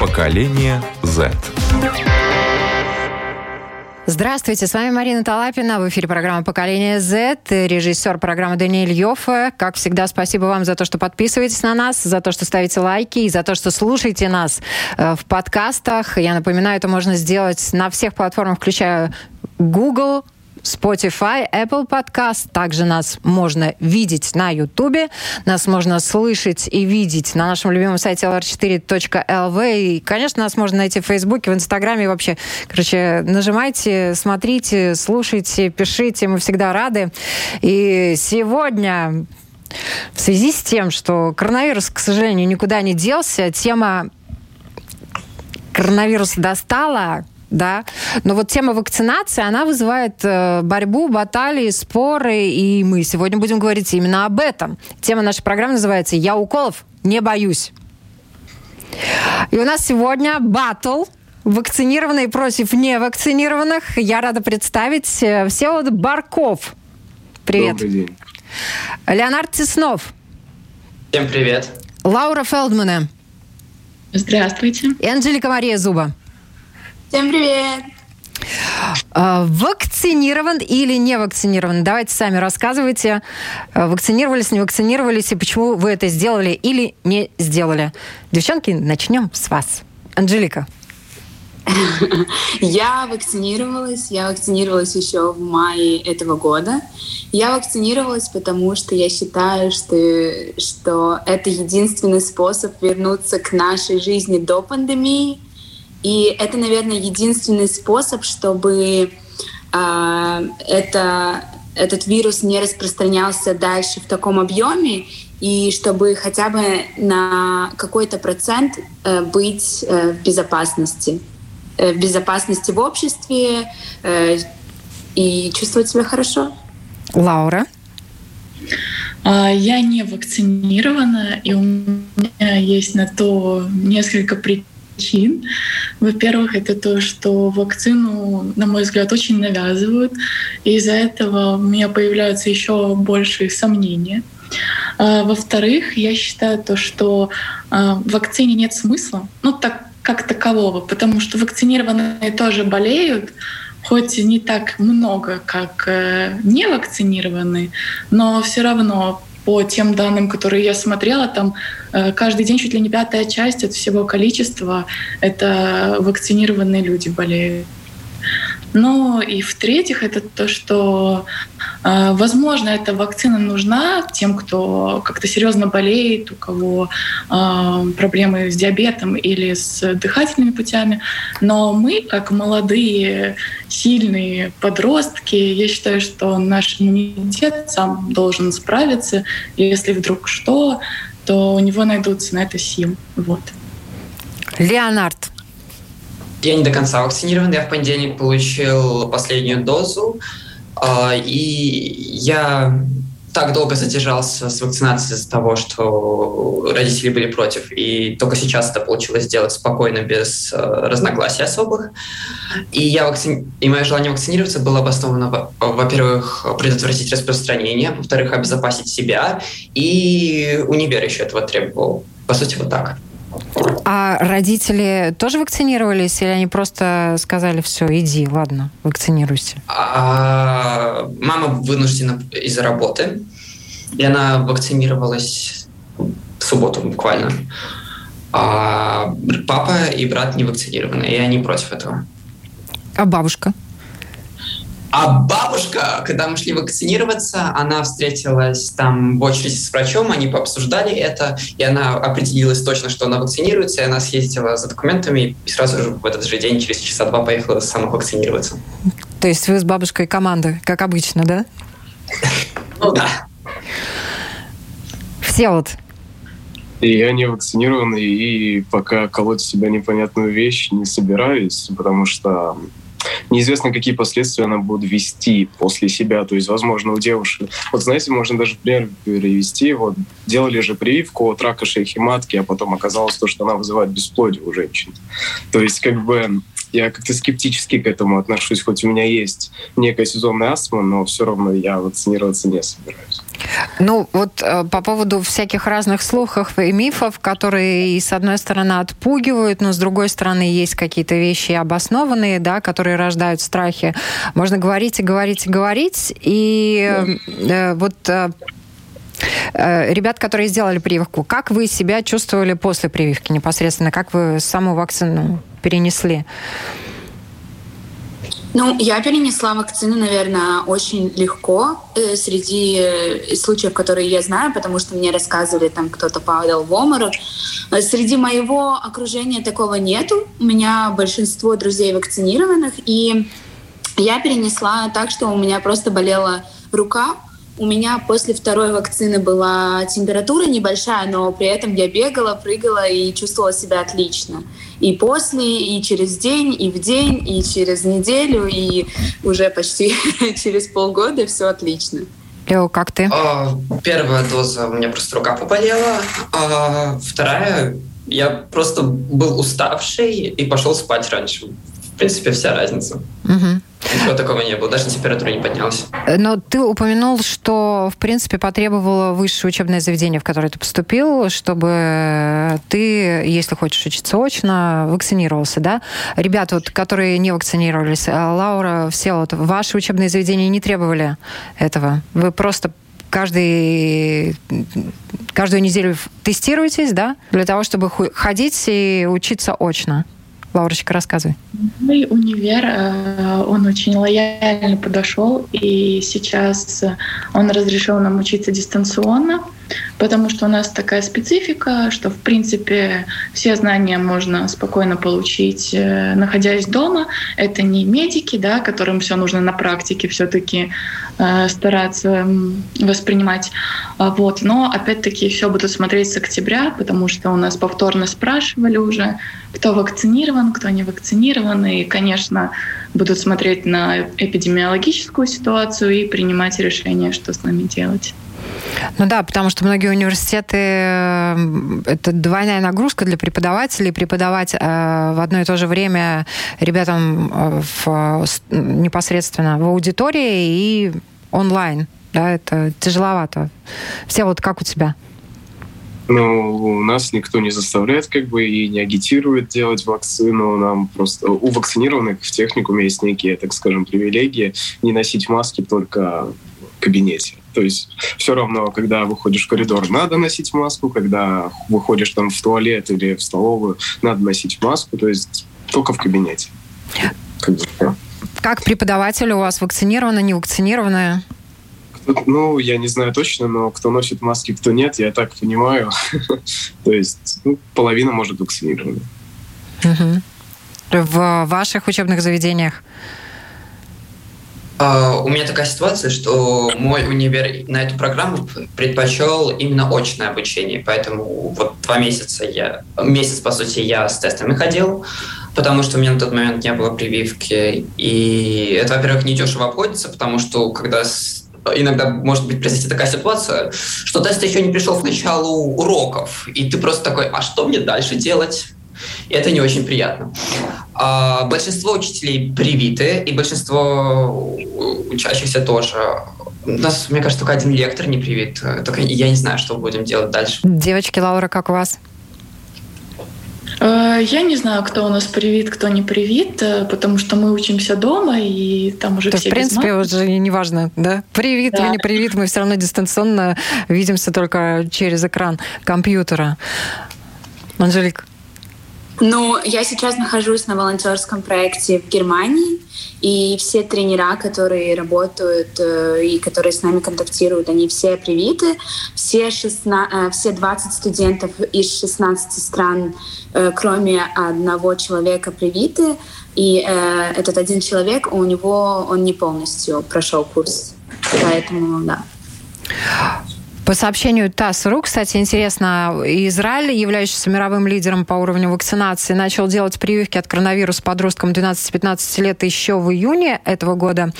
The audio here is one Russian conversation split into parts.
Поколение Z. Здравствуйте, с вами Марина Талапина. В эфире программа «Поколение Z», режиссер программы Даниэль Йоффе. Как всегда, спасибо вам за то, что подписываетесь на нас, за то, что ставите лайки и за то, что слушаете нас э, в подкастах. Я напоминаю, это можно сделать на всех платформах, включая Google, Spotify, Apple Podcast. Также нас можно видеть на YouTube. Нас можно слышать и видеть на нашем любимом сайте lr4.lv. И, конечно, нас можно найти в Фейсбуке, в Инстаграме. Вообще, короче, нажимайте, смотрите, слушайте, пишите. Мы всегда рады. И сегодня в связи с тем, что коронавирус, к сожалению, никуда не делся, тема коронавирус достала, да. Но вот тема вакцинации, она вызывает э, борьбу, баталии, споры, и мы сегодня будем говорить именно об этом. Тема нашей программы называется «Я уколов не боюсь». И у нас сегодня батл вакцинированные против невакцинированных. Я рада представить э, Всеволод Барков. Привет. Добрый день. Леонард Теснов. Всем привет. Лаура Фелдмана. Здравствуйте. И Анжелика Мария Зуба. Всем привет! А, вакцинирован или не вакцинирован? Давайте сами рассказывайте. А, вакцинировались, не вакцинировались, и почему вы это сделали или не сделали. Девчонки, начнем с вас. Анжелика. Я вакцинировалась. Я вакцинировалась еще в мае этого года. Я вакцинировалась, потому что я считаю, что, что это единственный способ вернуться к нашей жизни до пандемии — и это, наверное, единственный способ, чтобы э, это, этот вирус не распространялся дальше в таком объеме, и чтобы хотя бы на какой-то процент э, быть э, в безопасности. Э, в безопасности в обществе э, и чувствовать себя хорошо. Лаура? А, я не вакцинирована, и у меня есть на то несколько причин причин. Во-первых, это то, что вакцину, на мой взгляд, очень навязывают, и из-за этого у меня появляются еще большие сомнения. А, во-вторых, я считаю то, что а, в вакцине нет смысла, ну так как такового, потому что вакцинированные тоже болеют, хоть не так много, как э, не вакцинированные, но все равно по тем данным, которые я смотрела, там э, каждый день чуть ли не пятая часть от всего количества это вакцинированные люди болеют. Ну и в-третьих, это то, что, э, возможно, эта вакцина нужна тем, кто как-то серьезно болеет, у кого э, проблемы с диабетом или с дыхательными путями. Но мы, как молодые, сильные подростки, я считаю, что наш иммунитет сам должен справиться. Если вдруг что, то у него найдутся на это силы. Вот. Леонард, я не до конца вакцинирован. Я в понедельник получил последнюю дозу. А, и я так долго задержался с вакцинацией из-за того, что родители были против. И только сейчас это получилось сделать спокойно, без э, разногласий особых. И, я вакци... и мое желание вакцинироваться было обосновано, во-первых, предотвратить распространение, во-вторых, обезопасить себя. И универ еще этого требовал. По сути, вот так. А родители тоже вакцинировались или они просто сказали, все, иди, ладно, вакцинируйся? А, мама вынуждена из-за работы, и она вакцинировалась в субботу буквально. А папа и брат не вакцинированы, и они против этого. А бабушка? А бабушка, когда мы шли вакцинироваться, она встретилась там в очереди с врачом, они пообсуждали это, и она определилась точно, что она вакцинируется, и она съездила за документами и сразу же в этот же день, через часа два, поехала сама вакцинироваться. То есть вы с бабушкой команда, как обычно, да? Ну да. Все вот. И я не вакцинированный, и пока колоть себя непонятную вещь не собираюсь, потому что неизвестно, какие последствия она будет вести после себя. То есть, возможно, у девушек... Вот, знаете, можно даже пример перевести. Вот делали же прививку от рака шейхи матки, а потом оказалось то, что она вызывает бесплодие у женщин. То есть, как бы я как-то скептически к этому отношусь, хоть у меня есть некая сезонная астма, но все равно я вакцинироваться не собираюсь. Ну, вот э, по поводу всяких разных слухов и мифов, которые, с одной стороны, отпугивают, но с другой стороны, есть какие-то вещи обоснованные, да, которые рождают страхи. Можно говорить и говорить и говорить, и э, вот э, э, ребят, которые сделали прививку, как вы себя чувствовали после прививки непосредственно? Как вы саму вакцину перенесли? Ну, я перенесла вакцину, наверное, очень легко э, среди э, случаев, которые я знаю, потому что мне рассказывали, там кто-то падал в оморок. Э, среди моего окружения такого нету. У меня большинство друзей вакцинированных, и я перенесла так, что у меня просто болела рука, у меня после второй вакцины была температура небольшая, но при этом я бегала, прыгала и чувствовала себя отлично. И после, и через день, и в день, и через неделю, и уже почти через полгода все отлично. Лео, как ты? А, первая доза у меня просто рука поболела, а вторая я просто был уставший и пошел спать раньше. В принципе, вся разница. Угу. Ничего такого не было, даже температура не поднялась. Но ты упомянул, что, в принципе, потребовало высшее учебное заведение, в которое ты поступил, чтобы ты, если хочешь учиться очно, вакцинировался, да? Ребята, вот, которые не вакцинировались, а Лаура, все, вот, ваши учебные заведения не требовали этого? Вы просто каждый, каждую неделю тестируетесь, да, для того, чтобы ходить и учиться очно? Лаурочка, рассказывай. Мой универ, э, он очень лояльно подошел, и сейчас он разрешил нам учиться дистанционно, потому что у нас такая специфика, что, в принципе, все знания можно спокойно получить, э, находясь дома. Это не медики, да, которым все нужно на практике все-таки э, стараться воспринимать. А вот. Но, опять-таки, все будут смотреть с октября, потому что у нас повторно спрашивали уже, кто вакцинирован, кто не вакцинирован. И, конечно, будут смотреть на эпидемиологическую ситуацию и принимать решение, что с нами делать. Ну да, потому что многие университеты это двойная нагрузка для преподавателей. Преподавать э, в одно и то же время ребятам э, в, непосредственно в аудитории и онлайн. Да, это тяжеловато. Все вот как у тебя? Ну, у нас никто не заставляет как бы и не агитирует делать вакцину. Нам просто у вакцинированных в техникуме есть некие, так скажем, привилегии не носить маски только в кабинете. То есть все равно, когда выходишь в коридор, надо носить маску, когда выходишь там в туалет или в столовую, надо носить маску, то есть только в кабинете. Как, бы, как преподаватель у вас вакцинированы, не вакцинированные? Ну, я не знаю точно, но кто носит маски, кто нет, я так понимаю. То есть ну, половина может вакцинирована. В ваших учебных заведениях у меня такая ситуация, что мой универ на эту программу предпочел именно очное обучение, поэтому вот два месяца я, месяц, по сути, я с тестами ходил, потому что у меня на тот момент не было прививки, и это, во-первых, не дешево обходится, потому что когда иногда может быть произойти такая ситуация, что тест еще не пришел к началу уроков, и ты просто такой, а что мне дальше делать? И это не очень приятно. А большинство учителей привиты, и большинство учащихся тоже. У нас, мне кажется, только один лектор не привит. Только я не знаю, что будем делать дальше. Девочки, Лаура, как у вас? Э, я не знаю, кто у нас привит, кто не привит, э, потому что мы учимся дома, и там уже То все в принципе, уже не важно, да? Привит да. или не привит, мы все равно дистанционно видимся только через экран компьютера. Анжелик. Ну, я сейчас нахожусь на волонтерском проекте в Германии, и все тренера, которые работают э, и которые с нами контактируют, они все привиты. Все, 16, э, все 20 студентов из 16 стран, э, кроме одного человека, привиты. И этот один человек, у него он не полностью прошел курс. Поэтому, да. По сообщению ТАСС.ру, кстати, интересно, Израиль, являющийся мировым лидером по уровню вакцинации, начал делать прививки от коронавируса подросткам 12-15 лет еще в июне этого года.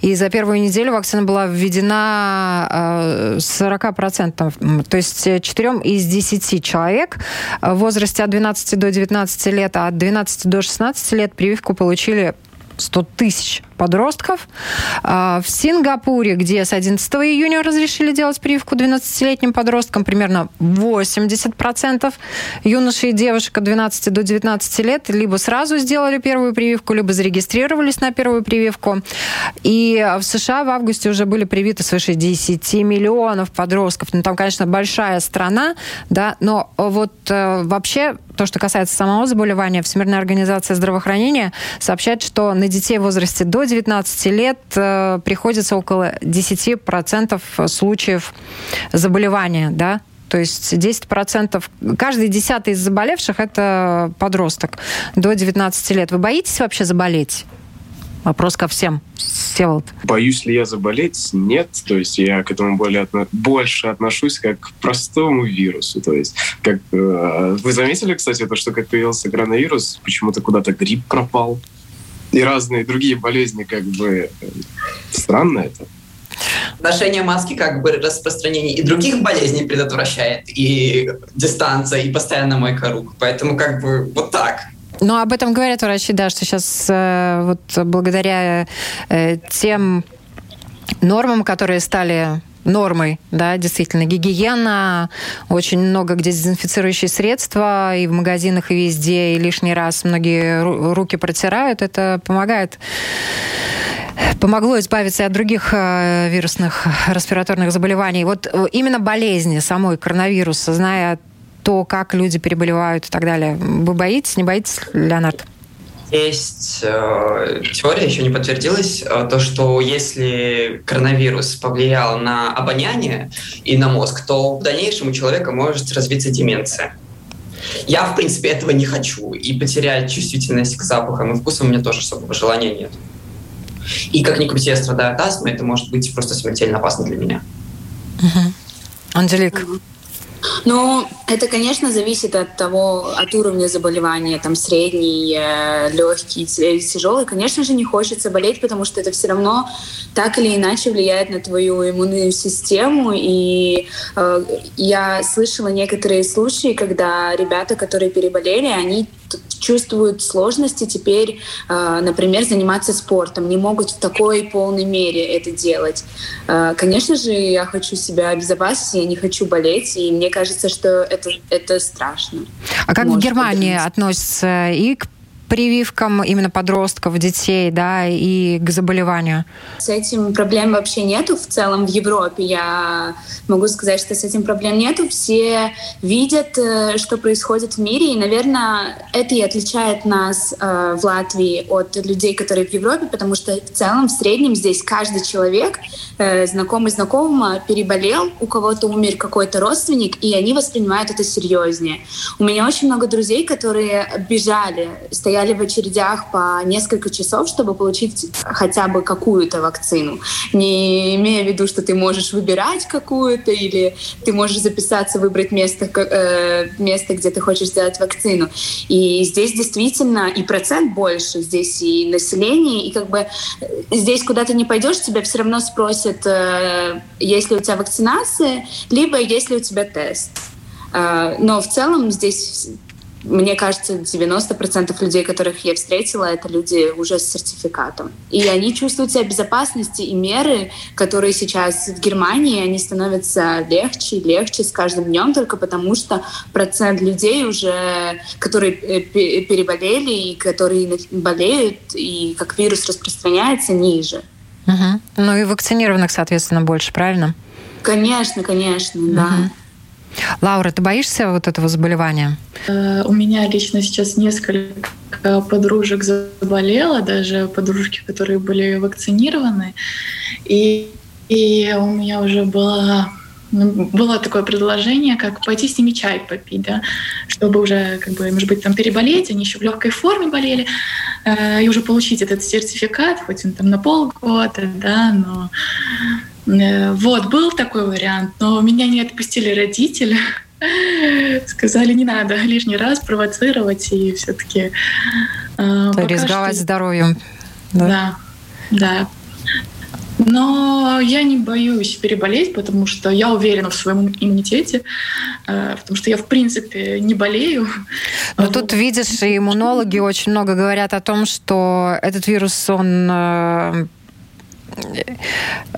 И за первую неделю вакцина была введена 40%. Э, То есть 4 из 10 человек в возрасте от 12 до 19 лет, а от 12 до 16 лет прививку получили 100 тысяч подростков. А, в Сингапуре, где с 11 июня разрешили делать прививку 12-летним подросткам, примерно 80% юношей и девушек от 12 до 19 лет либо сразу сделали первую прививку, либо зарегистрировались на первую прививку. И в США в августе уже были привиты свыше 10 миллионов подростков. Ну, там, конечно, большая страна, да, но вот э, вообще то, что касается самого заболевания, Всемирная организация здравоохранения сообщает, что на детей в возрасте до 19 лет э, приходится около 10% случаев заболевания, да, то есть 10%, каждый десятый из заболевших – это подросток до 19 лет. Вы боитесь вообще заболеть? Вопрос ко всем. Всеволод. Боюсь ли я заболеть? Нет. То есть я к этому более отно... больше отношусь как к простому вирусу. То есть как э, вы заметили, кстати, то, что как появился коронавирус, почему-то куда-то грипп пропал и разные другие болезни, как бы э, странно это. Ношение маски как бы распространение и других болезней предотвращает, и дистанция, и постоянно мойка рук. Поэтому как бы вот так. Ну, об этом говорят врачи, да, что сейчас э, вот благодаря э, тем нормам, которые стали нормой, да, действительно, гигиена, очень много где дезинфицирующие средства и в магазинах, и везде, и лишний раз многие руки протирают, это помогает помогло избавиться от других э, вирусных респираторных заболеваний. Вот э, именно болезни самой коронавируса, зная то, как люди переболевают и так далее. Вы боитесь, не боитесь, Леонард? Есть э, теория, еще не подтвердилась, э, то, что если коронавирус повлиял на обоняние и на мозг, то в дальнейшем у человека может развиться деменция. Я, в принципе, этого не хочу. И потерять чувствительность к запахам и вкусам у меня тоже особого желания нет. И как ни крути, я страдаю от астмы, это может быть просто смертельно опасно для меня. Угу. Анжелик. Угу. Ну, это, конечно, зависит от того, от уровня заболевания, там средний, э, легкий или тяжелый. Конечно же, не хочется болеть, потому что это все равно так или иначе влияет на твою иммунную систему. И э, я слышала некоторые случаи, когда ребята, которые переболели, они чувствуют сложности теперь, э, например, заниматься спортом, не могут в такой полной мере это делать. Э, конечно же, я хочу себя обезопасить, я не хочу болеть, и мне кажется, что это, это страшно. А как в Германии относятся и к прививкам именно подростков, детей, да, и к заболеванию? С этим проблем вообще нету в целом в Европе. Я могу сказать, что с этим проблем нету. Все видят, э, что происходит в мире, и, наверное, это и отличает нас э, в Латвии от людей, которые в Европе, потому что в целом, в среднем здесь каждый человек, э, знакомый знакомого, переболел, у кого-то умер какой-то родственник, и они воспринимают это серьезнее. У меня очень много друзей, которые бежали, стояли стояли в очередях по несколько часов, чтобы получить хотя бы какую-то вакцину. Не имея в виду, что ты можешь выбирать какую-то, или ты можешь записаться, выбрать место, э, место где ты хочешь сделать вакцину. И здесь действительно и процент больше, здесь и население, и как бы э, здесь куда ты не пойдешь, тебя все равно спросят, э, есть ли у тебя вакцинация, либо есть ли у тебя тест. Э, но в целом здесь мне кажется, 90% людей, которых я встретила, это люди уже с сертификатом. И они чувствуют себя безопасности, и меры, которые сейчас в Германии, они становятся легче и легче с каждым днем, только потому что процент людей уже, которые э, переболели и которые болеют, и как вирус распространяется, ниже. Угу. Ну и вакцинированных, соответственно, больше, правильно? Конечно, конечно, угу. да. Лаура, ты боишься вот этого заболевания? Э, у меня лично сейчас несколько подружек заболело, даже подружки, которые были вакцинированы. И, и у меня уже было ну, было такое предложение, как пойти с ними чай попить, да, чтобы уже, как бы, может быть, там переболеть, они еще в легкой форме болели, э, и уже получить этот сертификат, хоть он там на полгода, да, но вот, был такой вариант, но меня не отпустили родители. Сказали, не надо лишний раз провоцировать и все-таки... Э, рисковать что... здоровьем. Да, да. да. Но я не боюсь переболеть, потому что я уверена в своем иммунитете, э, потому что я, в принципе, не болею. Но тут, видишь, иммунологи очень много говорят о том, что этот вирус, он э, Э,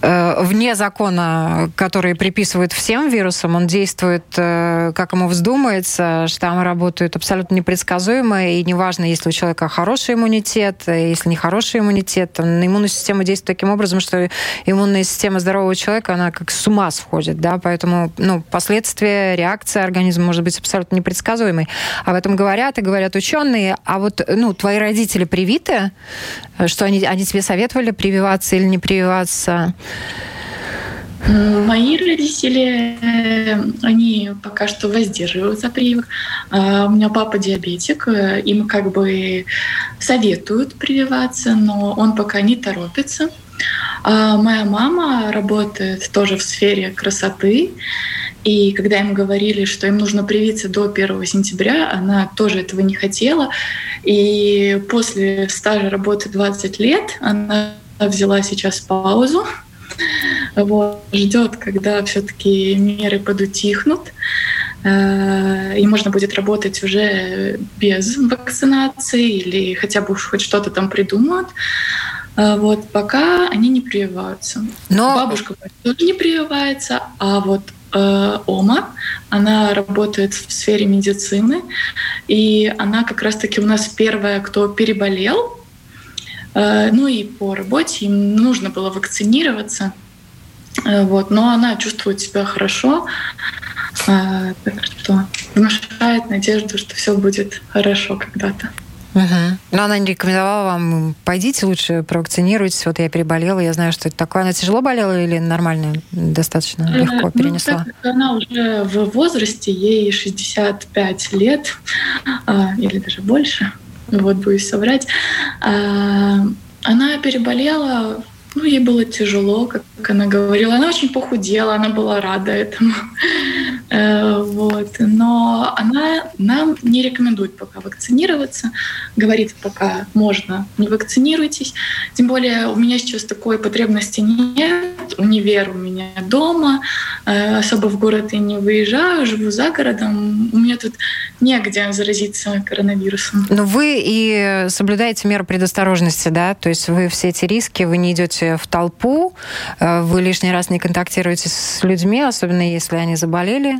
вне закона, который приписывают всем вирусам, он действует, э, как ему вздумается, штаммы работают абсолютно непредсказуемо, и неважно, если у человека хороший иммунитет, если не хороший иммунитет, на иммунную систему действует таким образом, что иммунная система здорового человека, она как с ума сходит, да, поэтому, ну, последствия, реакция организма может быть абсолютно непредсказуемой. Об этом говорят и говорят ученые, а вот, ну, твои родители привиты, что они, они тебе советовали прививаться или не прививаться? Мои родители, они пока что воздерживаются прививок. А, у меня папа диабетик, им как бы советуют прививаться, но он пока не торопится. А моя мама работает тоже в сфере красоты, и когда им говорили, что им нужно привиться до 1 сентября, она тоже этого не хотела. И после стажа работы 20 лет она взяла сейчас паузу, вот, ждет, когда все-таки меры подутихнут, э, и можно будет работать уже без вакцинации или хотя бы уж хоть что-то там придумают. Э, вот пока они не прививаются. Но... Бабушка тоже не прививается, а вот э, Ома, она работает в сфере медицины, и она как раз-таки у нас первая, кто переболел, ну и по работе им нужно было вакцинироваться, э, вот, но она чувствует себя хорошо, э, так что внушает надежду, что все будет хорошо когда-то. Угу. Но она не рекомендовала вам, пойдите лучше, провакцинируйтесь. Вот я переболела, я знаю, что это такое. Она тяжело болела или нормально, достаточно э, легко ну, перенесла? Ну, она уже в возрасте, ей 65 лет, а, или даже больше, вот боюсь соврать. А, она переболела ну, ей было тяжело, как она говорила. Она очень похудела, она была рада этому. Э, вот. Но она нам не рекомендует пока вакцинироваться. Говорит, пока можно, не вакцинируйтесь. Тем более у меня сейчас такой потребности нет. Универ у меня дома. Э, особо в город я не выезжаю, живу за городом. У меня тут негде заразиться коронавирусом. Но вы и соблюдаете меры предосторожности, да? То есть вы все эти риски, вы не идете в толпу, э, вы лишний раз не контактируете с людьми, особенно если они заболели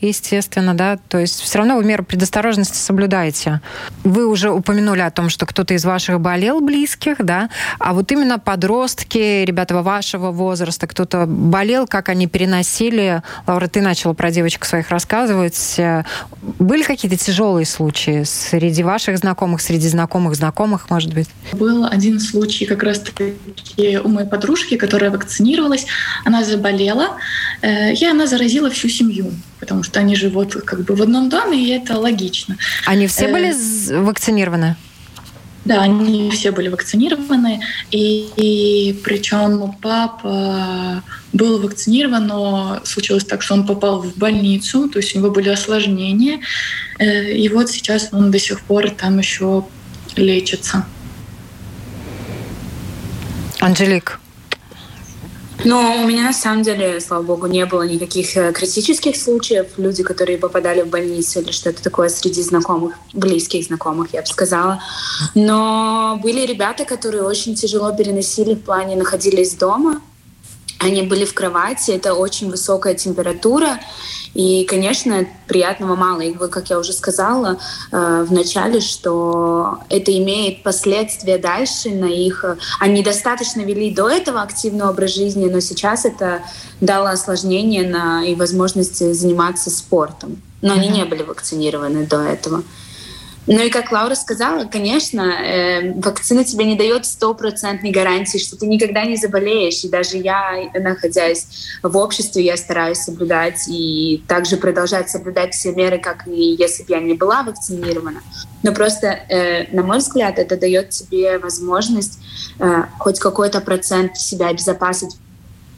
естественно, да, то есть все равно вы меры предосторожности соблюдаете. Вы уже упомянули о том, что кто-то из ваших болел близких, да, а вот именно подростки, ребята вашего возраста, кто-то болел, как они переносили, Лаура, ты начала про девочек своих рассказывать, были какие-то тяжелые случаи среди ваших знакомых, среди знакомых знакомых, может быть? Был один случай как раз-таки у моей подружки, которая вакцинировалась, она заболела, э, и она заразила всю семью потому что они живут как бы в одном доме, и это логично. Они все э, были вакцинированы? Да, они все были вакцинированы, и, и причем папа был вакцинирован, но случилось так, что он попал в больницу, то есть у него были осложнения, э, и вот сейчас он до сих пор там еще лечится. Анжелик, но у меня на самом деле, слава богу, не было никаких э, критических случаев. Люди, которые попадали в больницу или что-то такое среди знакомых, близких знакомых, я бы сказала. Но были ребята, которые очень тяжело переносили в плане находились дома. Они были в кровати, это очень высокая температура, и, конечно, приятного мало. И, как я уже сказала э, в начале, что это имеет последствия дальше на их... Они достаточно вели до этого активный образ жизни, но сейчас это дало осложнение на и возможность заниматься спортом. Но mm-hmm. они не были вакцинированы до этого. Ну и как Лаура сказала, конечно, э, вакцина тебе не дает стопроцентной гарантии, что ты никогда не заболеешь. И даже я, находясь в обществе, я стараюсь соблюдать и также продолжать соблюдать все меры, как и если бы я не была вакцинирована. Но просто, э, на мой взгляд, это дает тебе возможность э, хоть какой-то процент себя обезопасить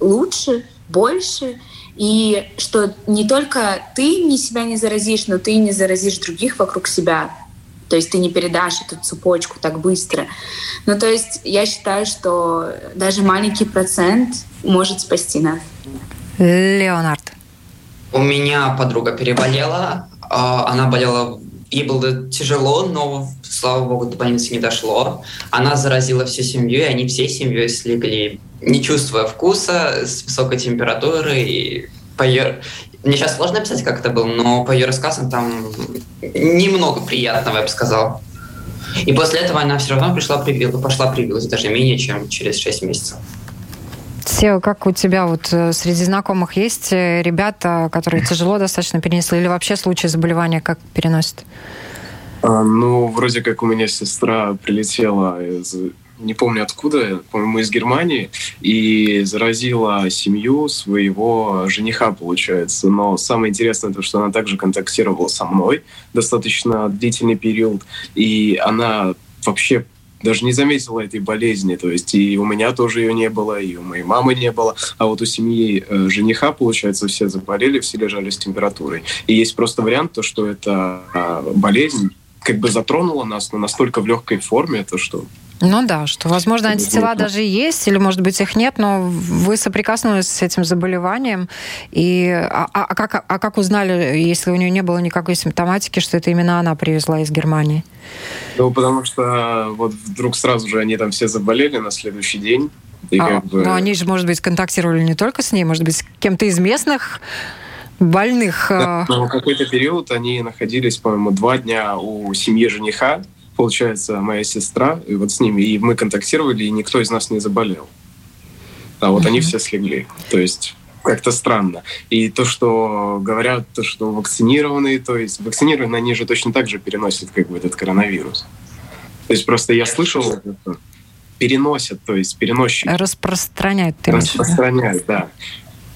лучше, больше, и что не только ты не себя не заразишь, но ты не заразишь других вокруг себя. То есть ты не передашь эту цепочку так быстро. Ну, то есть я считаю, что даже маленький процент может спасти нас. Леонард. У меня подруга переболела. А, она болела Ей было тяжело, но, слава богу, до больницы не дошло. Она заразила всю семью, и они всей семьей слегли, не чувствуя вкуса, с высокой температурой. И по ее... Мне сейчас сложно описать, как это было, но по ее рассказам там немного приятного, я бы сказал. И после этого она все равно пришла привила, пошла привилась даже менее, чем через 6 месяцев. Сео, как у тебя вот э, среди знакомых есть э, ребята, которые тяжело достаточно перенесли, или вообще случаи заболевания как переносят? А, ну, вроде как у меня сестра прилетела из не помню откуда, по-моему, из Германии, и заразила семью своего жениха, получается. Но самое интересное то, что она также контактировала со мной достаточно длительный период, и она вообще даже не заметила этой болезни. То есть и у меня тоже ее не было, и у моей мамы не было. А вот у семьи э, жениха, получается, все заболели, все лежали с температурой. И есть просто вариант, то, что эта э, болезнь как бы затронула нас, но настолько в легкой форме, то что ну да, что, возможно, антитела даже есть, или, может быть, их нет, но вы соприкоснулись с этим заболеванием. И, а, а, а, как, а как узнали, если у нее не было никакой симптоматики, что это именно она привезла из Германии? Ну, потому что вот вдруг сразу же они там все заболели на следующий день. И а, как бы... Но они же, может быть, контактировали не только с ней, может быть, с кем-то из местных больных. Да, но какой-то период они находились, по-моему, два дня у семьи жениха, получается, моя сестра, и вот с ними, и мы контактировали, и никто из нас не заболел. А вот mm-hmm. они все слегли. То есть как-то странно. И то, что говорят, то, что вакцинированные, то есть вакцинированные, они же точно так же переносят как бы этот коронавирус. То есть просто я слышал, переносят, то есть переносчики. Распространяют. Распространяют, да.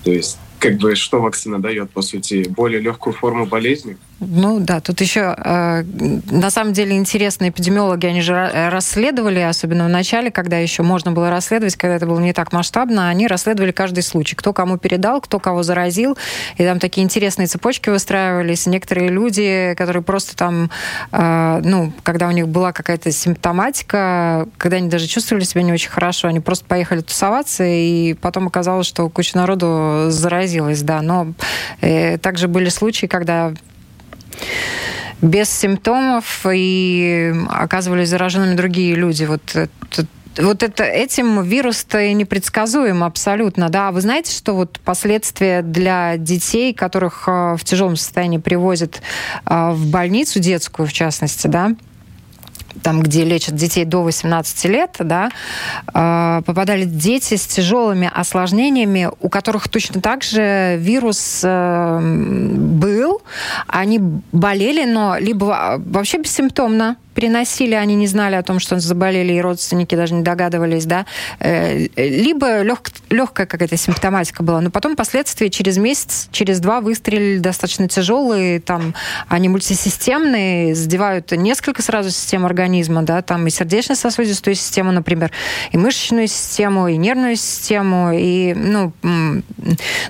То есть как бы что вакцина дает, по сути, более легкую форму болезни? Ну да, тут еще э, на самом деле интересно, эпидемиологи, они же расследовали, особенно в начале, когда еще можно было расследовать, когда это было не так масштабно, они расследовали каждый случай, кто кому передал, кто кого заразил, и там такие интересные цепочки выстраивались. Некоторые люди, которые просто там, э, ну, когда у них была какая-то симптоматика, когда они даже чувствовали себя не очень хорошо, они просто поехали тусоваться, и потом оказалось, что куча народу заразилась, да. Но э, также были случаи, когда без симптомов и оказывались зараженными другие люди. Вот это вот это, этим вирус-то непредсказуем абсолютно, да. Вы знаете, что вот последствия для детей, которых э, в тяжелом состоянии привозят э, в больницу детскую, в частности, да, там, где лечат детей до 18 лет, да, э, попадали дети с тяжелыми осложнениями, у которых точно так же вирус э, был, они болели, но либо вообще бессимптомно, приносили, они не знали о том, что заболели, и родственники даже не догадывались, да, э, либо лег, легкая какая-то симптоматика была, но потом последствия через месяц, через два выстрелили достаточно тяжелые, там они мультисистемные, задевают несколько сразу систем организма, да, там и сердечно-сосудистую систему, например, и мышечную систему, и нервную систему, и, ну,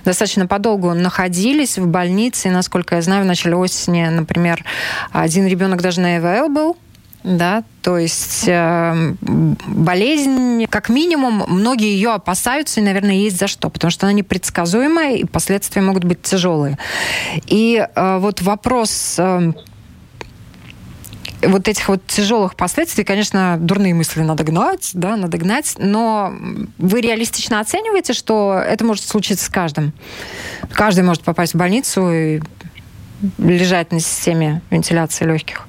достаточно подолгу находились в больнице, и, насколько я знаю, в начале осени, например, один ребенок даже на ЭВЛ был, да, то есть э, болезнь, как минимум, многие ее опасаются, и, наверное, есть за что, потому что она непредсказуемая, и последствия могут быть тяжелые. И э, вот вопрос э, вот этих вот тяжелых последствий, конечно, дурные мысли надо гнать, да, надо гнать, но вы реалистично оцениваете, что это может случиться с каждым? Каждый может попасть в больницу и лежать на системе вентиляции легких.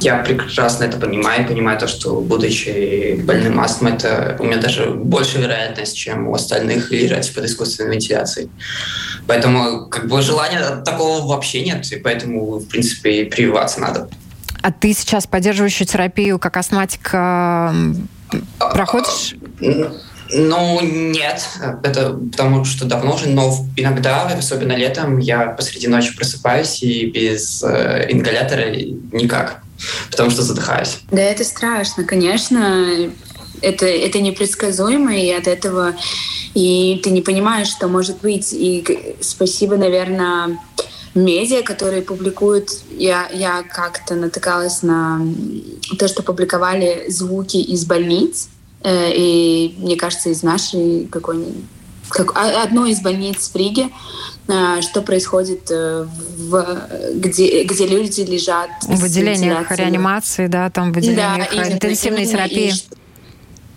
Я прекрасно это понимаю, понимаю то, что будучи больным астмой, это у меня даже больше вероятность, чем у остальных лежать под искусственной вентиляцией. Поэтому как бы желания такого вообще нет, и поэтому, в принципе, прививаться надо. А ты сейчас поддерживающую терапию как астматик э, проходишь? Ну, нет, это потому что давно уже, но иногда, особенно летом, я посреди ночи просыпаюсь и без э, ингалятора никак потому что задыхаюсь. Да, это страшно, конечно. это, это непредсказуемо, и от этого и ты не понимаешь, что может быть. И спасибо, наверное, медиа, которые публикуют. Я, я как-то натыкалась на то, что публиковали звуки из больниц, э, и, мне кажется, из нашей какой-нибудь как, одной из больниц в Риге, что происходит, э, в, где, где люди лежат в отделениях реанимации, да, там в отделениях да, интенсивной терапии.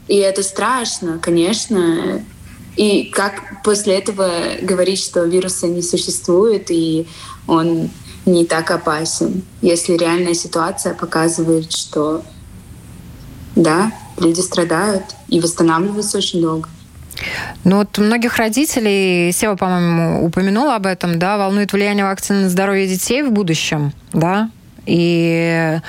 И, и это страшно, конечно. И как после этого говорить, что вируса не существует и он не так опасен, если реальная ситуация показывает, что да, люди страдают и восстанавливаются очень долго. Ну вот многих родителей, Сева, по-моему, упомянула об этом, да, волнует влияние вакцины на здоровье детей в будущем, да? И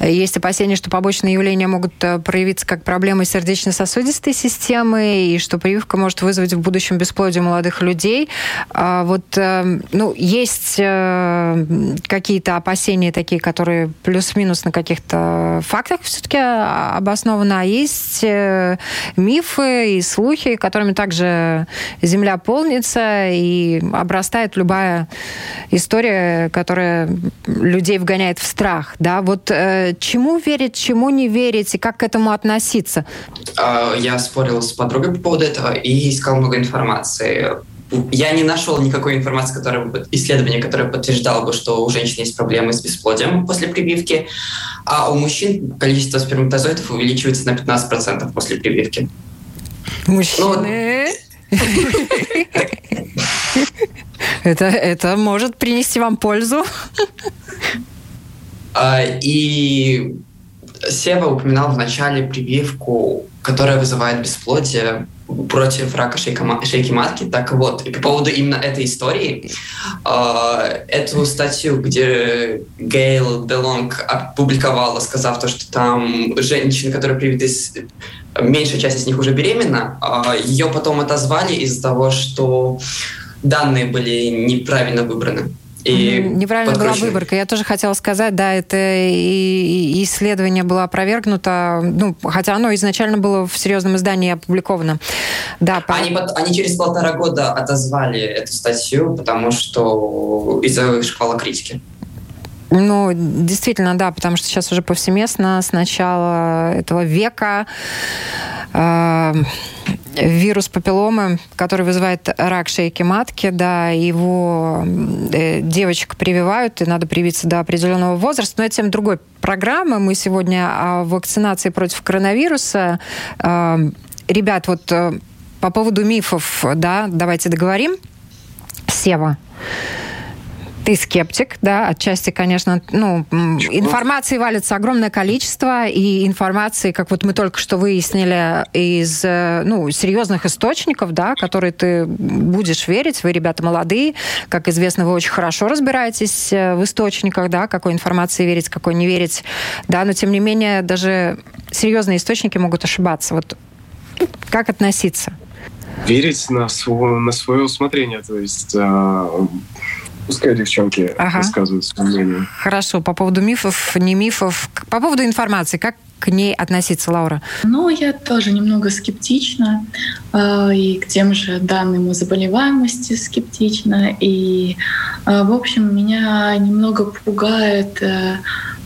есть опасения, что побочные явления могут э, проявиться как проблемы сердечно-сосудистой системы, и что прививка может вызвать в будущем бесплодие молодых людей. А вот, э, ну, есть э, какие-то опасения такие, которые плюс-минус на каких-то фактах все-таки обоснованы, а есть мифы и слухи, которыми также земля полнится и обрастает любая история, которая людей вгоняет в страх, да, вот э, чему верить, чему не верить и как к этому относиться? А, я спорил с подругой по поводу этого и искал много информации. Я не нашел никакой информации, которая бы, исследования, которое подтверждало бы, что у женщин есть проблемы с бесплодием после прививки, а у мужчин количество сперматозоидов увеличивается на 15% после прививки. Мужчины... Ну, это, это может принести вам пользу. А, и Сева упоминал в начале прививку, которая вызывает бесплодие против рака шейки матки. Так вот, и по поводу именно этой истории, э, эту статью, где Гейл Делонг опубликовала, сказав то, что там женщины, которые привиты, меньшая часть из них уже беременна, э, ее потом отозвали из-за того, что данные были неправильно выбраны. И Неправильно была выборка. Я тоже хотела сказать, да, это и исследование было опровергнуто, ну, хотя оно изначально было в серьезном издании опубликовано. Да, они, по... они через полтора года отозвали эту статью, потому что из-за шквала критики. Ну, действительно, да, потому что сейчас уже повсеместно с начала этого века э, вирус папилломы, который вызывает рак шейки матки, да, его э, девочек прививают, и надо привиться до определенного возраста. Но это тем другой программы. Мы сегодня о вакцинации против коронавируса. Э, ребят, вот э, по поводу мифов, да, давайте договорим. Сева ты скептик, да, отчасти, конечно, ну, Чего? информации валится огромное количество, и информации, как вот мы только что выяснили, из, э, ну, серьезных источников, да, которые ты будешь верить, вы, ребята, молодые, как известно, вы очень хорошо разбираетесь э, в источниках, да, какой информации верить, какой не верить, да, но, тем не менее, даже серьезные источники могут ошибаться. Вот как относиться? Верить на, свое, на свое усмотрение, то есть а, Пускай девчонки ага. рассказывают свое мнение. Хорошо. По поводу мифов, не мифов. По поводу информации. Как к ней относиться, Лаура? Ну, я тоже немного скептична. Э, и к тем же данным о заболеваемости скептична. И, э, в общем, меня немного пугает э,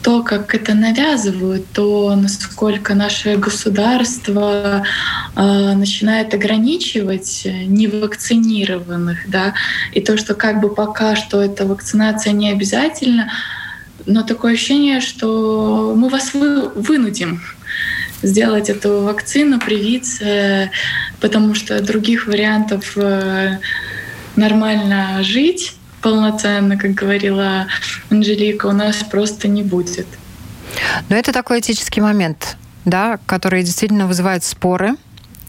то, как это навязывают, то, насколько наше государство начинает ограничивать невакцинированных, да, и то, что как бы пока что эта вакцинация не обязательна, но такое ощущение, что мы вас вы, вынудим сделать эту вакцину, привиться, потому что других вариантов э, нормально жить полноценно, как говорила Анжелика, у нас просто не будет. Но это такой этический момент, да, который действительно вызывает споры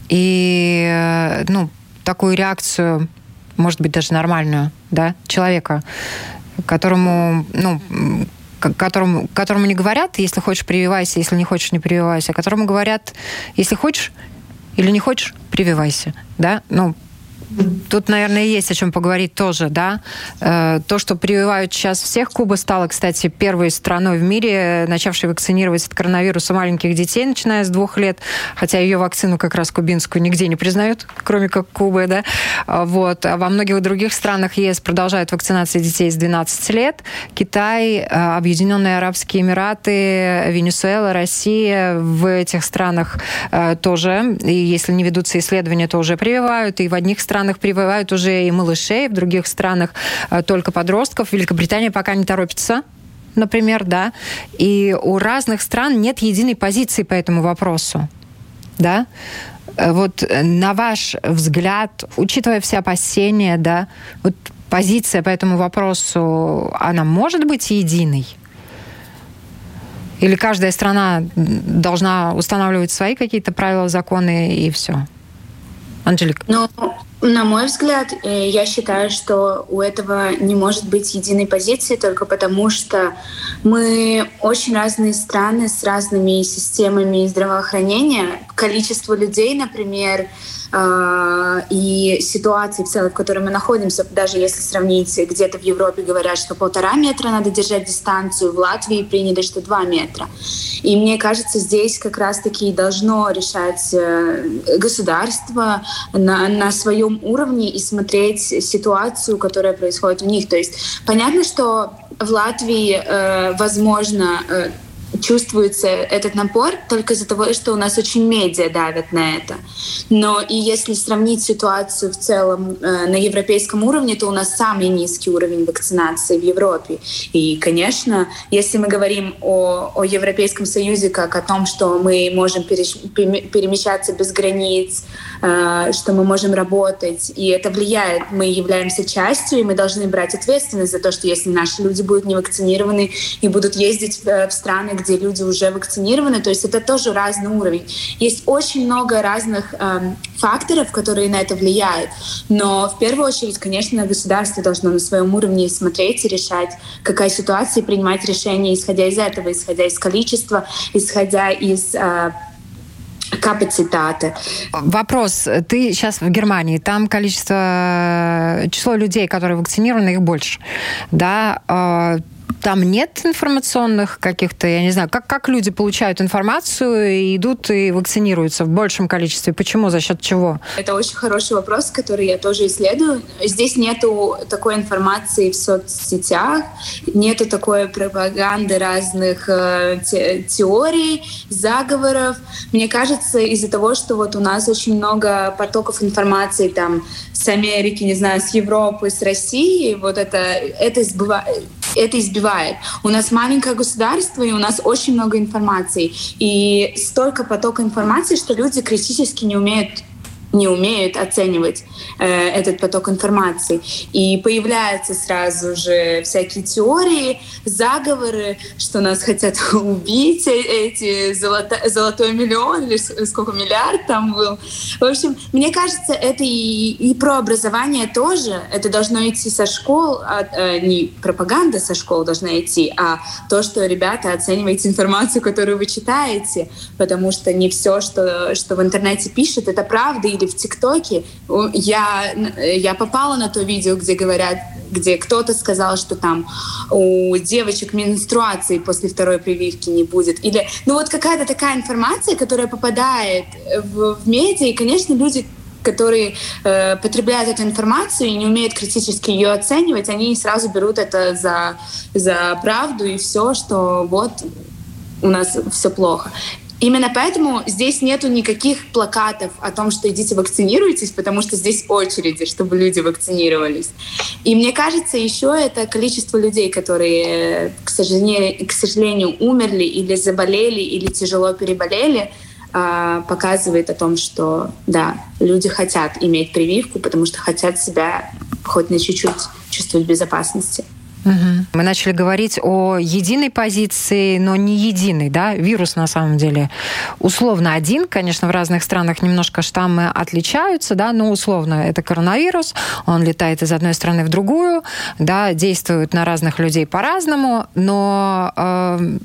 и э, ну, такую реакцию, может быть, даже нормальную, да, человека, которому, ну, которому, которому не говорят, если хочешь, прививайся, если не хочешь, не прививайся, а которому говорят, если хочешь или не хочешь, прививайся, да, ну, Тут, наверное, есть о чем поговорить тоже, да. Э, то, что прививают сейчас всех, Куба стала, кстати, первой страной в мире, начавшей вакцинировать от коронавируса маленьких детей, начиная с двух лет, хотя ее вакцину как раз кубинскую нигде не признают, кроме как Кубы, да. Вот. А во многих других странах ЕС продолжают вакцинацию детей с 12 лет. Китай, э, Объединенные Арабские Эмираты, Венесуэла, Россия в этих странах э, тоже, и если не ведутся исследования, то уже прививают, и в одних странах странах прививают уже и малышей, в других странах э, только подростков. Великобритания пока не торопится например, да, и у разных стран нет единой позиции по этому вопросу, да. Э, вот э, на ваш взгляд, учитывая все опасения, да, вот позиция по этому вопросу, она может быть единой? Или каждая страна должна устанавливать свои какие-то правила, законы и все? Анжелика. Ну, на мой взгляд, э, я считаю, что у этого не может быть единой позиции только потому, что мы очень разные страны с разными системами здравоохранения. Количество людей, например, а, и ситуации в целом, в которой мы находимся, даже если сравнить, где-то в Европе говорят, что полтора метра надо держать дистанцию, в Латвии приняли, что два метра. И мне кажется, здесь как раз-таки должно решать э, государство на, на своем уровне и смотреть ситуацию, которая происходит у них. То есть понятно, что в Латвии, э, возможно, э, чувствуется этот напор только из-за того, что у нас очень медиа давят на это. Но и если сравнить ситуацию в целом э, на европейском уровне, то у нас самый низкий уровень вакцинации в Европе. И, конечно, если мы говорим о, о Европейском Союзе как о том, что мы можем перемещаться без границ, э, что мы можем работать, и это влияет, мы являемся частью, и мы должны брать ответственность за то, что если наши люди будут не вакцинированы и будут ездить в страны, где люди уже вакцинированы, то есть это тоже разный уровень. Есть очень много разных эм, факторов, которые на это влияют, но в первую очередь, конечно, государство должно на своем уровне смотреть и решать, какая ситуация, и принимать решения, исходя из этого, исходя из количества, исходя из э, капацитаты. Вопрос. Ты сейчас в Германии, там количество, число людей, которые вакцинированы, их больше. Да? Там нет информационных каких-то, я не знаю, как, как люди получают информацию и идут и вакцинируются в большем количестве? Почему? За счет чего? Это очень хороший вопрос, который я тоже исследую. Здесь нету такой информации в соцсетях, нету такой пропаганды разных э, те, теорий, заговоров. Мне кажется, из-за того, что вот у нас очень много потоков информации там с Америки, не знаю, с Европы, с России, вот это, это избывает это избивает. У нас маленькое государство, и у нас очень много информации. И столько потока информации, что люди критически не умеют не умеют оценивать э, этот поток информации. И появляются сразу же всякие теории, заговоры, что нас хотят убить, э, эти золото, золотой миллион или сколько миллиард там был. В общем, мне кажется, это и, и про образование тоже. Это должно идти со школ, а, а, не пропаганда со школ должна идти, а то, что ребята оцениваете информацию, которую вы читаете, потому что не все, что, что в интернете пишет, это правда или в ТикТоке, я, я попала на то видео, где говорят, где кто-то сказал, что там у девочек менструации после второй прививки не будет. Или, ну вот какая-то такая информация, которая попадает в, в медиа, и, конечно, люди которые э, потребляют эту информацию и не умеют критически ее оценивать, они сразу берут это за, за правду и все, что вот у нас все плохо. Именно поэтому здесь нету никаких плакатов о том, что идите вакцинируйтесь, потому что здесь очереди, чтобы люди вакцинировались. И мне кажется, еще это количество людей, которые, к сожалению, к сожалению умерли или заболели, или тяжело переболели, а, показывает о том, что да, люди хотят иметь прививку, потому что хотят себя хоть на чуть-чуть чувствовать безопасности. Угу. Мы начали говорить о единой позиции, но не единой, да? Вирус на самом деле условно один, конечно, в разных странах немножко штаммы отличаются, да, но условно это коронавирус, он летает из одной страны в другую, да, действует на разных людей по-разному, но э,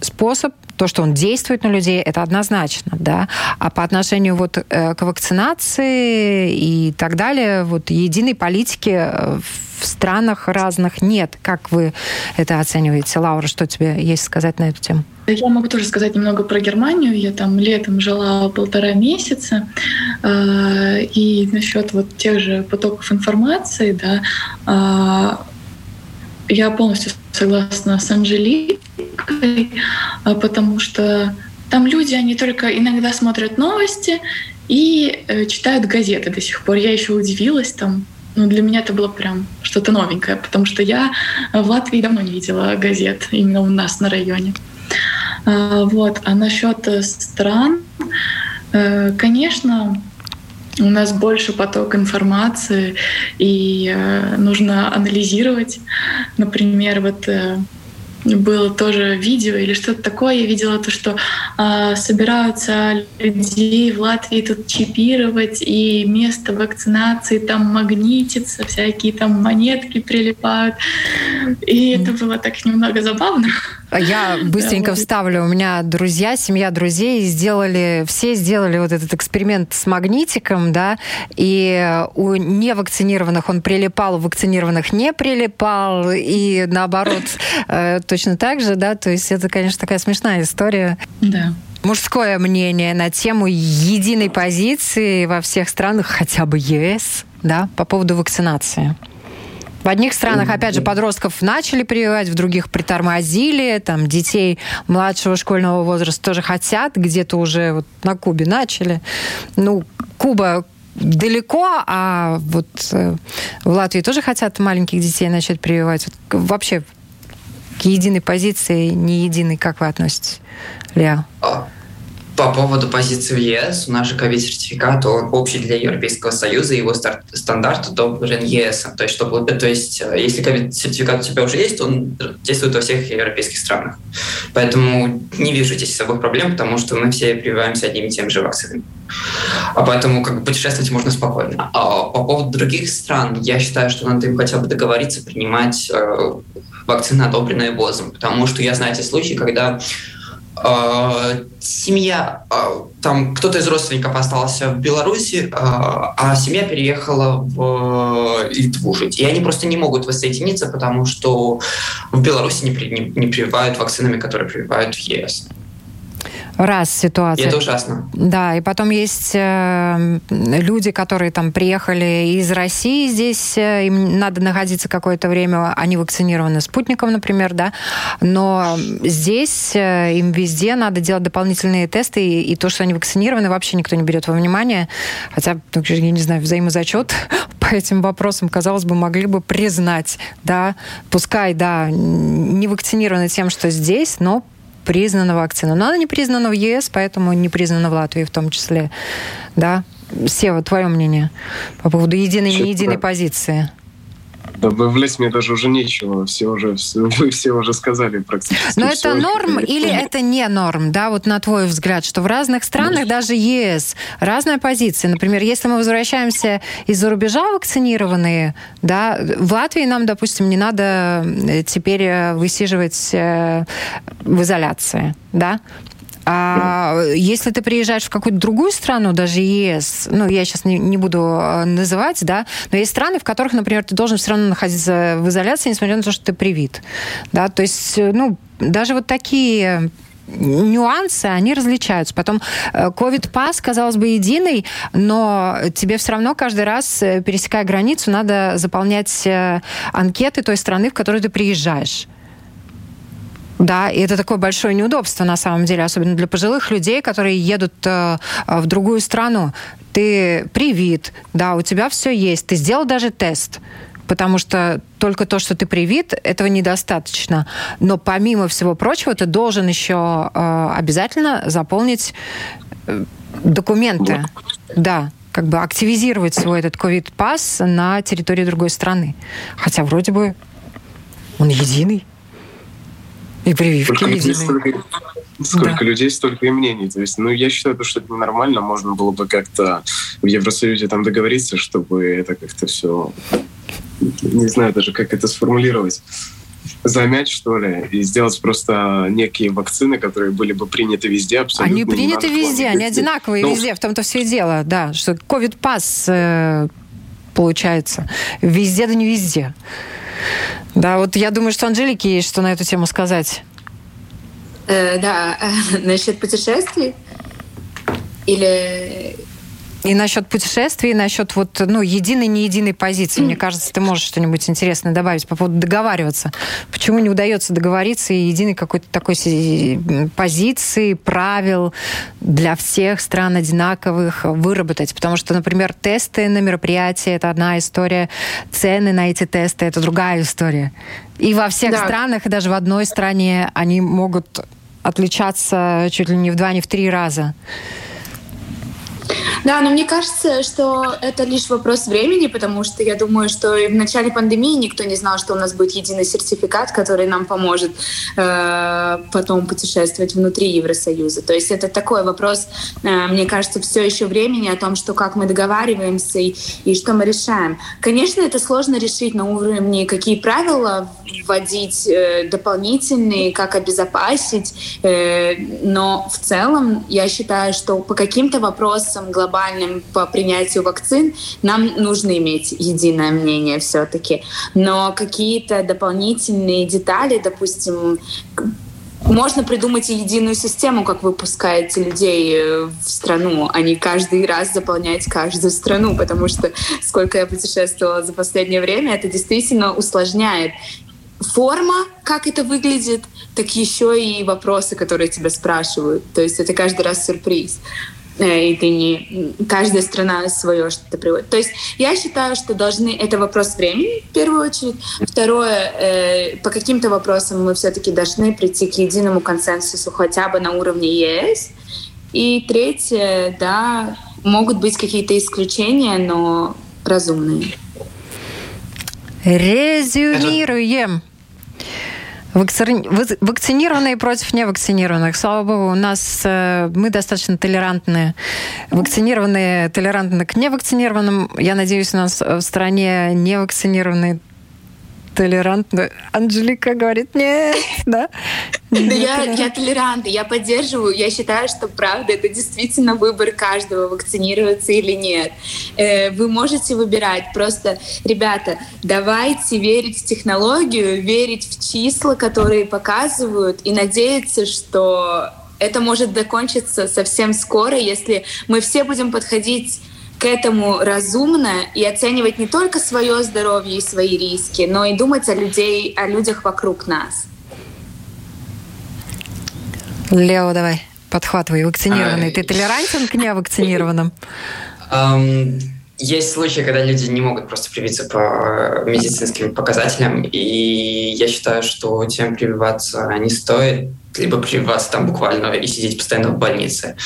способ то, что он действует на людей, это однозначно, да. А по отношению вот э, к вакцинации и так далее, вот единой политики э, в странах разных нет. Как вы это оцениваете? Лаура, что тебе есть сказать на эту тему? Я могу тоже сказать немного про Германию. Я там летом жила полтора месяца. Э, и насчет вот тех же потоков информации, да, я полностью согласна с Анжеликой, а, потому что там люди, они только иногда смотрят новости и э, читают газеты до сих пор. Я еще удивилась там. Ну, для меня это было прям что-то новенькое, потому что я в Латвии давно не видела газет именно у нас на районе. А, вот. А насчет э, стран, э, конечно, у нас больше поток информации, и э, нужно анализировать. Например, вот было тоже видео или что-то такое. Я видела то, что э, собираются людей в Латвии тут чипировать, и место вакцинации там магнитится, всякие там монетки прилипают. И это было так немного забавно. Я быстренько вставлю. У меня друзья, семья друзей сделали, все сделали вот этот эксперимент с магнитиком, да, и у невакцинированных он прилипал, у вакцинированных не прилипал, и наоборот э, точно так же, да, то есть это, конечно, такая смешная история. Да мужское мнение на тему единой позиции во всех странах, хотя бы ЕС, да, по поводу вакцинации. В одних странах, опять же, подростков начали прививать, в других притормозили, там детей младшего школьного возраста тоже хотят, где-то уже вот на Кубе начали. Ну, Куба далеко, а вот э, в Латвии тоже хотят маленьких детей начать прививать. Вот вообще к единой позиции, не единой, как вы относитесь, Лео? А, по поводу позиции в ЕС, у нас же ковид-сертификат, он общий для Европейского Союза, его стандарт одобрен ЕС. То есть, чтобы, то есть э, если ковид-сертификат у тебя уже есть, он действует во всех европейских странах. Поэтому не вижу здесь собой проблем, потому что мы все прививаемся одними и тем же вакцинами. А поэтому как путешествовать можно спокойно. А по поводу других стран, я считаю, что надо им хотя бы договориться принимать э, вакцины, одобренные ВОЗом. Потому что я знаю эти случаи, когда э, семья, э, там кто-то из родственников остался в Беларуси, э, а семья переехала в Литву жить. И они просто не могут воссоединиться, потому что в Беларуси не, при, не, не прививают вакцинами, которые прививают в ЕС раз ситуация. И это ужасно. Да, и потом есть э, люди, которые там приехали из России здесь, э, им надо находиться какое-то время, они вакцинированы спутником, например, да, но здесь э, им везде надо делать дополнительные тесты, и, и то, что они вакцинированы, вообще никто не берет во внимание, хотя, ну, я не знаю, взаимозачет по этим вопросам, казалось бы, могли бы признать, да, пускай, да, не вакцинированы тем, что здесь, но признана вакцина. Но она не признана в ЕС, поэтому не признана в Латвии в том числе. Да? Сева, твое мнение по поводу единой и не единой позиции? Добавлять мне даже уже нечего. Все уже, все, вы все уже сказали практически. Но это норм или это не норм, да, вот на твой взгляд, что в разных странах, даже ЕС, разная позиция. Например, если мы возвращаемся из-за рубежа вакцинированные, да, в Латвии нам, допустим, не надо э, теперь э, высиживать э, в изоляции, да, а если ты приезжаешь в какую-то другую страну, даже ЕС, ну, я сейчас не, не буду э, называть, да, но есть страны, в которых, например, ты должен все равно находиться в изоляции, несмотря на то, что ты привит. Да, то есть, э, ну, даже вот такие нюансы, они различаются. Потом COVID-пас, э, казалось бы, единый, но тебе все равно каждый раз, пересекая границу, надо заполнять анкеты той страны, в которую ты приезжаешь. Да, и это такое большое неудобство на самом деле, особенно для пожилых людей, которые едут э, в другую страну. Ты привит, да, у тебя все есть, ты сделал даже тест потому что только то, что ты привит, этого недостаточно. Но помимо всего прочего, ты должен еще э, обязательно заполнить э, документы. Да, как бы активизировать свой этот ковид-пас на территории другой страны. Хотя вроде бы он единый. И прививки сколько людей, столько, сколько да. людей, столько и мнений. То есть, ну, я считаю, что это нормально. Можно было бы как-то в Евросоюзе там договориться, чтобы это как-то все... Не знаю даже, как это сформулировать замять, что ли, и сделать просто некие вакцины, которые были бы приняты везде абсолютно. Они приняты везде, они одинаковые ну, везде, в том-то все и дело, да, что ковид-пас э, получается везде, да не везде. Да, вот я думаю, что Анжелике есть что на эту тему сказать. Э, да, насчет путешествий или и насчет путешествий, и насчет вот, ну, единой, не единой позиции. Мне кажется, ты можешь что-нибудь интересное добавить по поводу договариваться. Почему не удается договориться и единой какой-то такой позиции, правил для всех стран одинаковых выработать? Потому что, например, тесты на мероприятия – это одна история, цены на эти тесты – это другая история. И во всех да. странах, и даже в одной стране они могут отличаться чуть ли не в два, не в три раза. Да, но мне кажется, что это лишь вопрос времени, потому что я думаю, что и в начале пандемии никто не знал, что у нас будет единый сертификат, который нам поможет э, потом путешествовать внутри Евросоюза. То есть это такой вопрос, э, мне кажется, все еще времени о том, что как мы договариваемся и, и что мы решаем. Конечно, это сложно решить на уровне, какие правила вводить э, дополнительные, как обезопасить, э, но в целом я считаю, что по каким-то вопросам глобальным глобальным по принятию вакцин, нам нужно иметь единое мнение все-таки. Но какие-то дополнительные детали, допустим, можно придумать единую систему, как вы пускаете людей э, в страну, а не каждый раз заполнять каждую страну, потому что сколько я путешествовала за последнее время, это действительно усложняет форма, как это выглядит, так еще и вопросы, которые тебя спрашивают. То есть это каждый раз сюрприз. Э, и ты не... Каждая страна свое что-то приводит. То есть я считаю, что должны... Это вопрос времени, в первую очередь. Второе, э, по каким-то вопросам мы все-таки должны прийти к единому консенсусу хотя бы на уровне ЕС. И третье, да, могут быть какие-то исключения, но разумные. Резюмируем. Вакцинированные против невакцинированных. Слава богу, у нас э, мы достаточно толерантные. Вакцинированные толерантны к невакцинированным. Я надеюсь, у нас в стране невакцинированные толерантно. Анжелика говорит, нет, да? Да я, я толерант, я поддерживаю. Я считаю, что правда это действительно выбор каждого, вакцинироваться или нет. Э, вы можете выбирать. Просто, ребята, давайте верить в технологию, верить в числа, которые показывают, и надеяться, что это может закончиться совсем скоро, если мы все будем подходить к этому разумно и оценивать не только свое здоровье и свои риски, но и думать о, людей, о людях вокруг нас. Лео, давай, подхватывай. Вакцинированный. А, Ты толерантен к невакцинированным? Есть случаи, когда люди не могут просто привиться по медицинским показателям, и я считаю, что тем прививаться не стоит либо прививаться там буквально и сидеть постоянно в больнице.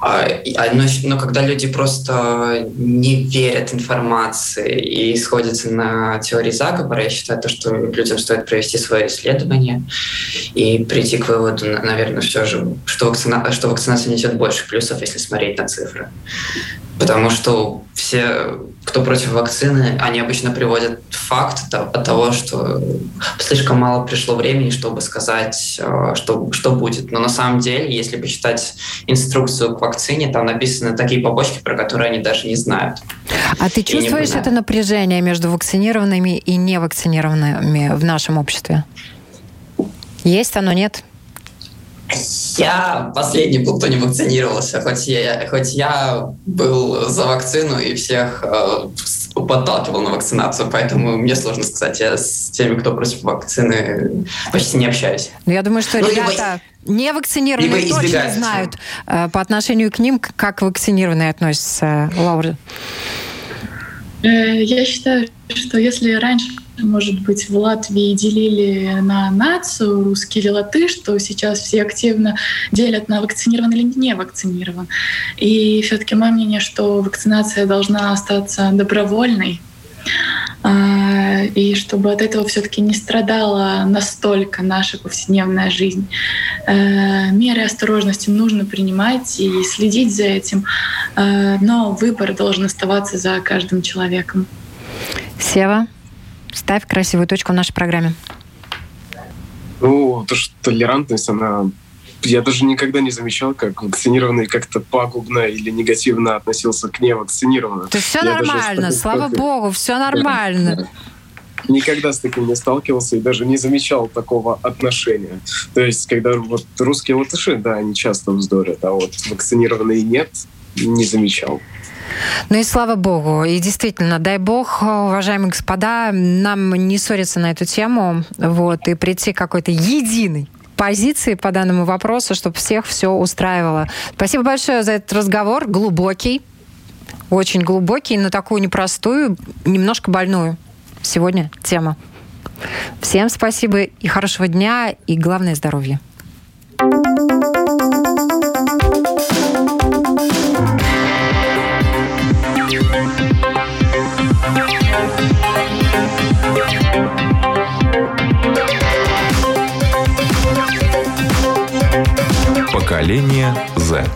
А, а, но, но когда люди просто не верят информации и сходятся на теории заговора, я считаю, то, что людям стоит провести свое исследование и прийти к выводу, наверное, все же, что, вакцина, что вакцинация несет больше плюсов, если смотреть на цифры. Потому что все, кто против вакцины, они обычно приводят факт от того, что слишком мало пришло времени, чтобы сказать, э, что, что будет. Но на самом деле, если почитать инструкцию к вакцине, там написаны такие побочки, про которые они даже не знают. А ты чувствуешь это напряжение между вакцинированными и невакцинированными в нашем обществе? Есть оно, нет? Я последний был, кто не вакцинировался, хоть я, хоть я был за вакцину и всех э, подталкивал на вакцинацию, поэтому мне сложно сказать. Я с теми, кто против вакцины, почти не общаюсь. Ну, я думаю, что ну, ребята либо, не вакцинированные точно знают э, по отношению к ним, как вакцинированные относятся. Лаура. Э, я считаю, что если раньше может быть, в Латвии делили на нацию, русский или латыш, что сейчас все активно делят на вакцинирован или не вакцинирован. И все таки мое мнение, что вакцинация должна остаться добровольной, а, и чтобы от этого все-таки не страдала настолько наша повседневная жизнь. Э, меры осторожности нужно принимать и следить за этим, э, но выбор должен оставаться за каждым человеком. Сева? Ставь красивую точку в нашей программе. Ну, то, что толерантность, она я даже никогда не замечал, как вакцинированный как-то пагубно или негативно относился к невакцинированным. То есть все я нормально, даже, слава как... богу, все нормально. Никогда с таким не сталкивался и даже не замечал такого отношения. То есть, когда вот русские латыши, да, они часто вздорят, а вот вакцинированные нет, не замечал. Ну и слава богу. И действительно, дай бог, уважаемые господа, нам не ссориться на эту тему, вот, и прийти к какой-то единой позиции по данному вопросу, чтобы всех все устраивало. Спасибо большое за этот разговор, глубокий, очень глубокий, но такую непростую, немножко больную сегодня тему. Всем спасибо и хорошего дня, и главное здоровья. Поколение Z.